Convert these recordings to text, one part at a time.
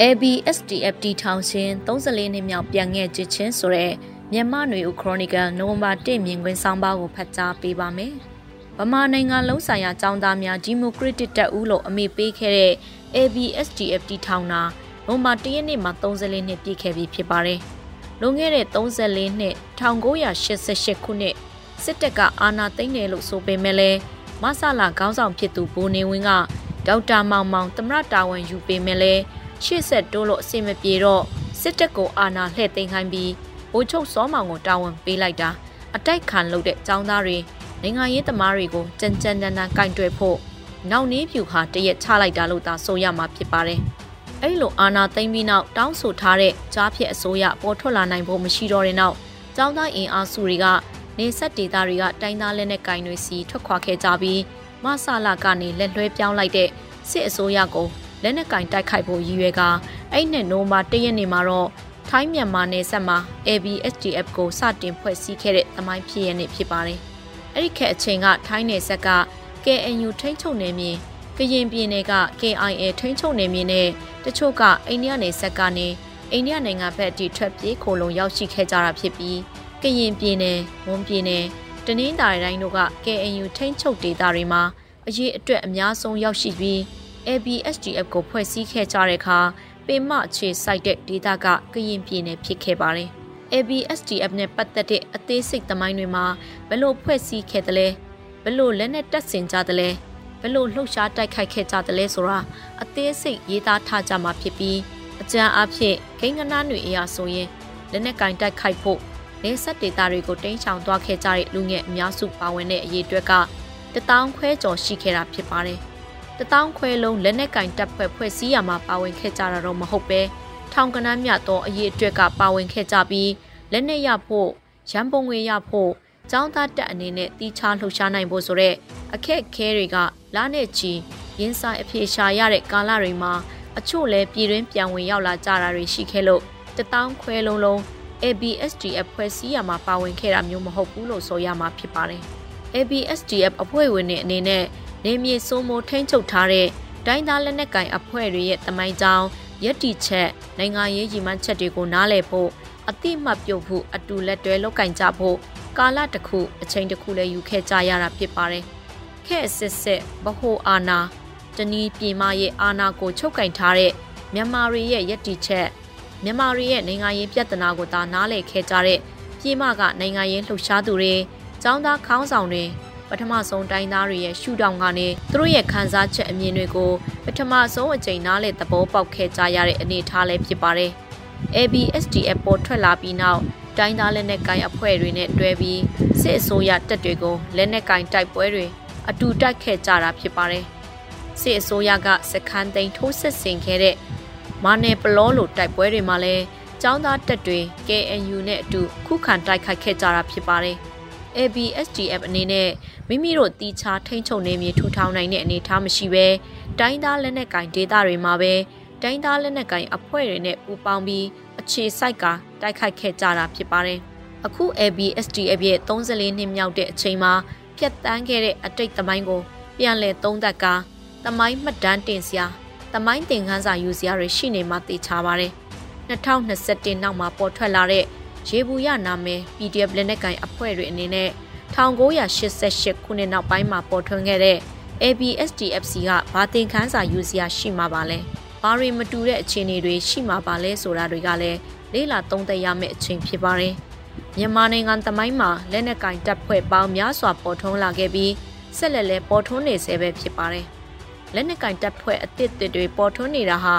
ABSDF တီထောင်ရှင်34နှစ်မြောက်ပြန်ငဲ့ချစ်ချင်းဆိုတဲ့မြန်မာ့ຫນွေဦးခရိုနီကယ်နိုဝင်ဘာ1မြင်ကွင်းဆောင်းပါးကိုဖတ်ကြားပေးပါမယ်။ဗမာနိုင်ငံလုံးဆိုင်ရာចောင်းသားများဒီမိုကရက်တစ်တပ်ဦးလို့အမည်ပေးခဲ့တဲ့ ABSDF တီထောင်တာနိုဝင်ဘာ1ရက်နေ့မှာ34နှစ်ပြည့်ခဲ့ပြီဖြစ်ပါတယ်။လွန်ခဲ့တဲ့34နှစ်1988ခုနှစ်စစ်တပ်ကအာဏာသိမ်းတယ်လို့ဆိုပေမဲ့လည်းမဆလာခေါင်းဆောင်ဖြစ်သူဘိုးနေဝင်းကဒေါက်တာမောင်မောင်သမရတာဝန်ယူပေမဲ့လည်း ရှေ့ဆက်တိုးလို့အဆင်မပြေတော့စစ်တပ်ကိုအာဏာလှည့်သိမ်းခိုင်းပြီးဗိုလ်ချုပ်စောမောင်ကိုတာဝန်ပေးလိုက်တာအတိုက်ခံလုပ်တဲ့ចောင်းသားတွေနိုင်ငံရေးသမားတွေကိုကြမ်းကြမ်းတမ်းတမ်းကင်တွယ်ဖို့နောက်နည်းဖြူဟာတရက်ချလိုက်တာလို့သာဆိုရမှာဖြစ်ပါတယ်။အဲ့လိုအာဏာသိမ်းပြီးနောက်တောင်းဆိုထားတဲ့ကြားဖြစ်အစိုးရပေါ်ထွက်လာနိုင်ဖို့မရှိတော့တဲ့နောက်ចောင်းသားအင်အားစုတွေကနေဆက်ဒေတာတွေကတိုင်းသားလက်နဲ့ကင်တွေစီထွက်ခွာခဲ့ကြပြီးမဆလာကနေလက်လွှဲပြောင်းလိုက်တဲ့စစ်အစိုးရကို လက်နက်ကင်တိုက်ခိုက်ဖို့ရည်ရွယ်ကအဲ့နဲ့နိုမာတရက်နေမှာတော့ထိုင်းမြန်မာနယ်စပ်မှာ ABSDF ကိုစတင်ဖွဲ့စည်းခဲ့တဲ့သမိုင်းဖြစ်ရနေဖြစ်ပါတယ်။အဲ့ဒီခက်အချိန်ကထိုင်းနယ်စပ်က KNU ထိန်းချုပ်နယ်မြေကရင်ပြည်နယ်က KIA ထိန်းချုပ်နယ်မြေနဲ့တချို့ကအိန္ဒိယနယ်စပ်ကနေအိန္ဒိယနိုင်ငံဘက်အထိထွက်ပြေးခိုလုံရောက်ရှိခဲ့ကြတာဖြစ်ပြီးကရင်ပြည်နယ်၊မွန်ပြည်နယ်တနင်္သာရီတိုင်းတို့က KNU ထိန်းချုပ်ဒေသတွေမှာအရေးအတွက်အများဆုံးရောက်ရှိပြီး ABSDF ကိုဖွဲ့စည်းခဲ့ကြတဲ့အခါပင်မအခြေစိုက်တဲ့ဒေသကကရင်ပြည်နယ်ဖြစ်ခဲ့ပါတယ်။ ABSDF နဲ့ပတ်သက်တဲ့အသေးစိတ်သမိုင်းတွေမှာဘလို့ဖွဲ့စည်းခဲ့တယ်လဲဘလို့လက်နဲ့တက်ဆင်ကြတယ်လဲဘလို့လှုပ်ရှားတိုက်ခိုက်ခဲ့ကြတယ်လဲဆိုတာအသေးစိတ်ရေးသားထားကြမှာဖြစ်ပြီးအကြံအဖြစ်ဂိမ်းကနားတွေအရာဆိုရင်လက်နဲ့ကင်တိုက်ခိုက်ဖို့နေဆက်ဒေတာတွေကိုတင်းချောင်သွားခဲ့ကြတဲ့လူငယ်အများစုပါဝင်တဲ့အရေးအတွက်ကတထောင်ခွဲကျော်ရှိခဲ့တာဖြစ်ပါတယ်။ တထောင်ခွဲလုံးလက်နက်ကင်တပ်ဖွဲ့ဖွဲ့စည်းရမှာပါဝင်ခဲ့ကြတာတော့မဟုတ်ပဲထောင်ကနန်းမြတ်သောအရေးအတွက်ကပါဝင်ခဲ့ကြပြီးလက်နက်ရဖို့ရန်ပုံငွေရဖို့ចောင်းသားတက်အနေနဲ့တီးခြားလှုပ်ရှားနိုင်ဖို့ဆိုတဲ့အခက်ခဲတွေကလားနဲ့ချီရင်းဆိုင်အပြေရှာရတဲ့ကာလတွေမှာအချို့လဲပြည်တွင်းပြန်ဝင်ရောက်လာကြတာတွေရှိခဲ့လို့တထောင်ခွဲလုံးလုံး ABSDF ဖွဲ့စည်းရမှာပါဝင်ခဲ့တာမျိုးမဟုတ်ဘူးလို့ဆိုရမှာဖြစ်ပါတယ်။ ABSDF အဖွဲ့ဝင်တွေအနေနဲ့ နေမြေစိုးမိုးထိန်းချုပ်ထားတဲ့တိုင်းသားလက်နက်ကိုင်အဖွဲ့တွေရဲ့တမိုင်းကြောင်းယက်တီချက်နိုင်ငံရေးရည်မှန်းချက်တွေကိုနားလည်ဖို့အတိမတ်ပြုတ်ဖို့အတူလက်တွဲလုပ်ကင်ကြဖို့ကာလတစ်ခုအချိန်တစ်ခုလည်းယူခဲ့ကြရတာဖြစ်ပါတယ်။ခဲ့စစ်စစ်ဗဟိုအာနာတနည်းပြည်မရဲ့အာနာကိုချုပ်ကင်ထားတဲ့မြန်မာတွေရဲ့ယက်တီချက်မြန်မာတွေရဲ့နိုင်ငံရေးပြဿနာကိုသာနားလည်ခဲ့ကြတဲ့ပြည်မကနိုင်ငံရေးလှုပ်ရှားသူတွေចောင်းသားခေါင်းဆောင်တွေ ပထမဆုံးတိုင်းသားတွေရဲ့ရှုထောင့်ကနေသူတို့ရဲ့ခံစားချက်အမြင်တွေကိုပထမဆုံးအကြိမ်နားလေသဘောပေါက်ခဲ့ကြရတဲ့အနေအထားလည်းဖြစ်ပါတယ်။ ABSDF ပေါ်ထွက်လာပြီးနောက်တိုင်းသားလက်နက်ကိုင်အဖွဲ့တွေနဲ့တွဲပြီးစစ်အစိုးရတပ်တွေကိုလက်နက်ကိုင်တိုက်ပွဲတွေအတူတိုက်ခဲ့ကြတာဖြစ်ပါတယ်။စစ်အစိုးရကစခန်းသိမ်းထိုးစစ်ဆင်ခဲ့တဲ့မာနယ်ပလောလိုတိုက်ပွဲတွေမှာလည်းចောင်းသားတပ်တွေ KNU နဲ့အတူခုခံတိုက်ခိုက်ခဲ့ကြတာဖြစ်ပါတယ်။ ABSDF အနေနဲ့ မိမိတို့တီချာထိန်းချုပ်နေမြေထူထောင်နိုင်တဲ့အနေအထားမရှိဘဲတိုင်းသားလက်နက်ကင်ဒေသတွေမှာပဲတိုင်းသားလက်နက်ကင်အဖွဲ့တွေနဲ့ပူးပေါင်းပြီးအခြေစိုက်ကတိုက်ခိုက်ခဲ့ကြတာဖြစ်ပါတယ်။အခု ABSDF ရဲ့34နှစ်မြောက်တဲ့အချိန်မှာပြတ်တန်းခဲ့တဲ့အတိတ်သမိုင်းကို ပြန်လည်သုံးသပ်ကာသမိုင်းမှတ်တမ်းတင်စရာသမိုင်းသင်ခန်းစာယူစရာတွေရှိနေမှသိချပါတယ်။2021နောက်မှာပေါ်ထွက်လာတဲ့ရေဘူးရနာမည် PDF လက်နက်ကင်အဖွဲ့တွေအနေနဲ့ 1988ခုနှစ်နောက်ပိုင်းမှာပေါ်ထွန်းခဲ့တဲ့ ABSDFC ကဘာတင်ခန်းစာယူစရာရှိမှာပါလဲ။ဘာတွေမတူတဲ့အခြေအနေတွေရှိမှာပါလဲဆိုတာတွေကလည်းလေးလာသုံးသပ်ရမယ့်အချိန်ဖြစ်ပါတယ်။မြန်မာနိုင်ငံသမိုင်းမှာလက်နက်ကင်တပ်ဖွဲ့ပေါင်းများစွာပေါ်ထွန်းလာခဲ့ပြီးဆက်လက်လဲပေါ်ထွန်းနေဆဲပဲဖြစ်ပါတယ်။လက်နက်ကင်တပ်ဖွဲ့အသစ်တွေပေါ်ထွန်းနေတာဟာ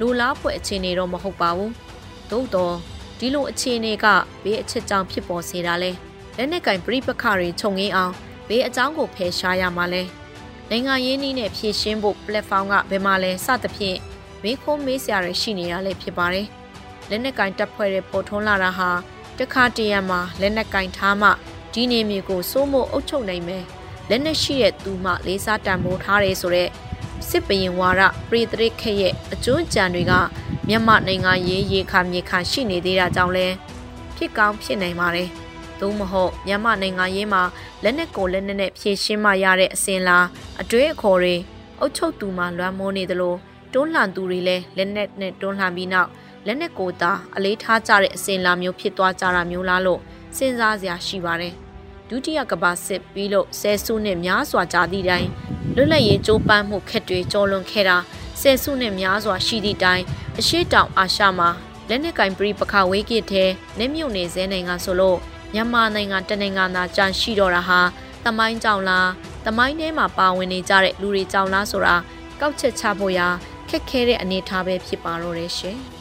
လူလားဖွဲ့အခြေအနေတော့မဟုတ်ပါဘူး။သို့တော့ဒီလိုအခြေအနေကဘေးအချက်ကြောင့်ဖြစ်ပေါ်စေတာလဲ လက်နက်ကင်ပြိပခတွေခြုံငင်းအောင်ဘေးအကြောင်းကိုဖယ်ရှားရမှာလဲနိုင်ငံရေးနည်းနဲ့ဖြည့်ရှင်းဖို့ platform ကဘယ်မှာလဲစသဖြင့်မေးခိုးမေးစရာတွေရှိနေရလဲဖြစ်ပါတယ်လက်နက်ကင်တပ်ဖွဲ့တွေပေါ်ထွန်းလာတာဟာတခါတရံမှာလက်နက်ကင်ထားမှဒီနေမျိုးကိုစိုးမိုးအုပ်ချုပ်နိုင်မယ်လက်နက်ရှိတဲ့သူမှလေးစားတန်ဖိုးထားတယ်ဆိုတော့စစ်ပရင်ဝါဒပရိသရိခရဲ့အကျွမ်းကြံတွေကမြန်မာနိုင်ငံရေးရေခါမြေခါရှိနေသေးတာကြောင့်လဲဖြစ်ကောင်းဖြစ်နိုင်ပါတယ်။ သို့မဟုတ်မြန်မာနိုင်ငံရေးမှာလက်နက်ကိုလက်နက်နဲ့ဖြည့်ရှင်းမှရတဲ့အစဉ်လားအတွေ့အခေါ်တွေအုတ်ချုပ်သူမှလွမ်းမိုးနေသလိုတွန်းလှန်သူတွေလည်းလက်နက်နဲ့တွန်းလှန်ပြီးနောက်လက်နက်ကိုသာအလေးထားကြတဲ့အစဉ်လာမျိုးဖြစ်သွားကြတာမျိုးလားလို့စဉ်းစားစရာရှိပါတယ်ဒုတိယကမ္ဘာစစ်ပြီးလို့ဆယ်စုနှစ်များစွာကြာသည့်တိုင်လွတ်လပ်ရေးကြိုးပမ်းမှုခက်တွေကျော်လွန်ခဲ့တာဆယ်စုနှစ်များစွာရှိသည့်တိုင်အရှိတောင်အာရှမှာလက်နက်ကင်ပြည်ပခဝေးကစ်တဲ့နေမြုံနေစဲနိုင်ငံဆိုလို့ မြန်မာနိုင်ငံတနိုင်ငံသာကြန့်ရှိတော့တာဟာတမိုင်းကြောင်လားတမိုင်းထဲမှာပါဝင်နေကြတဲ့လူတွေကြောင်လားဆိုတာကောက်ချက်ချဖို့ရာခက်ခဲတဲ့အနေအထားပဲဖြစ်ပါတော့တယ်ရှင်။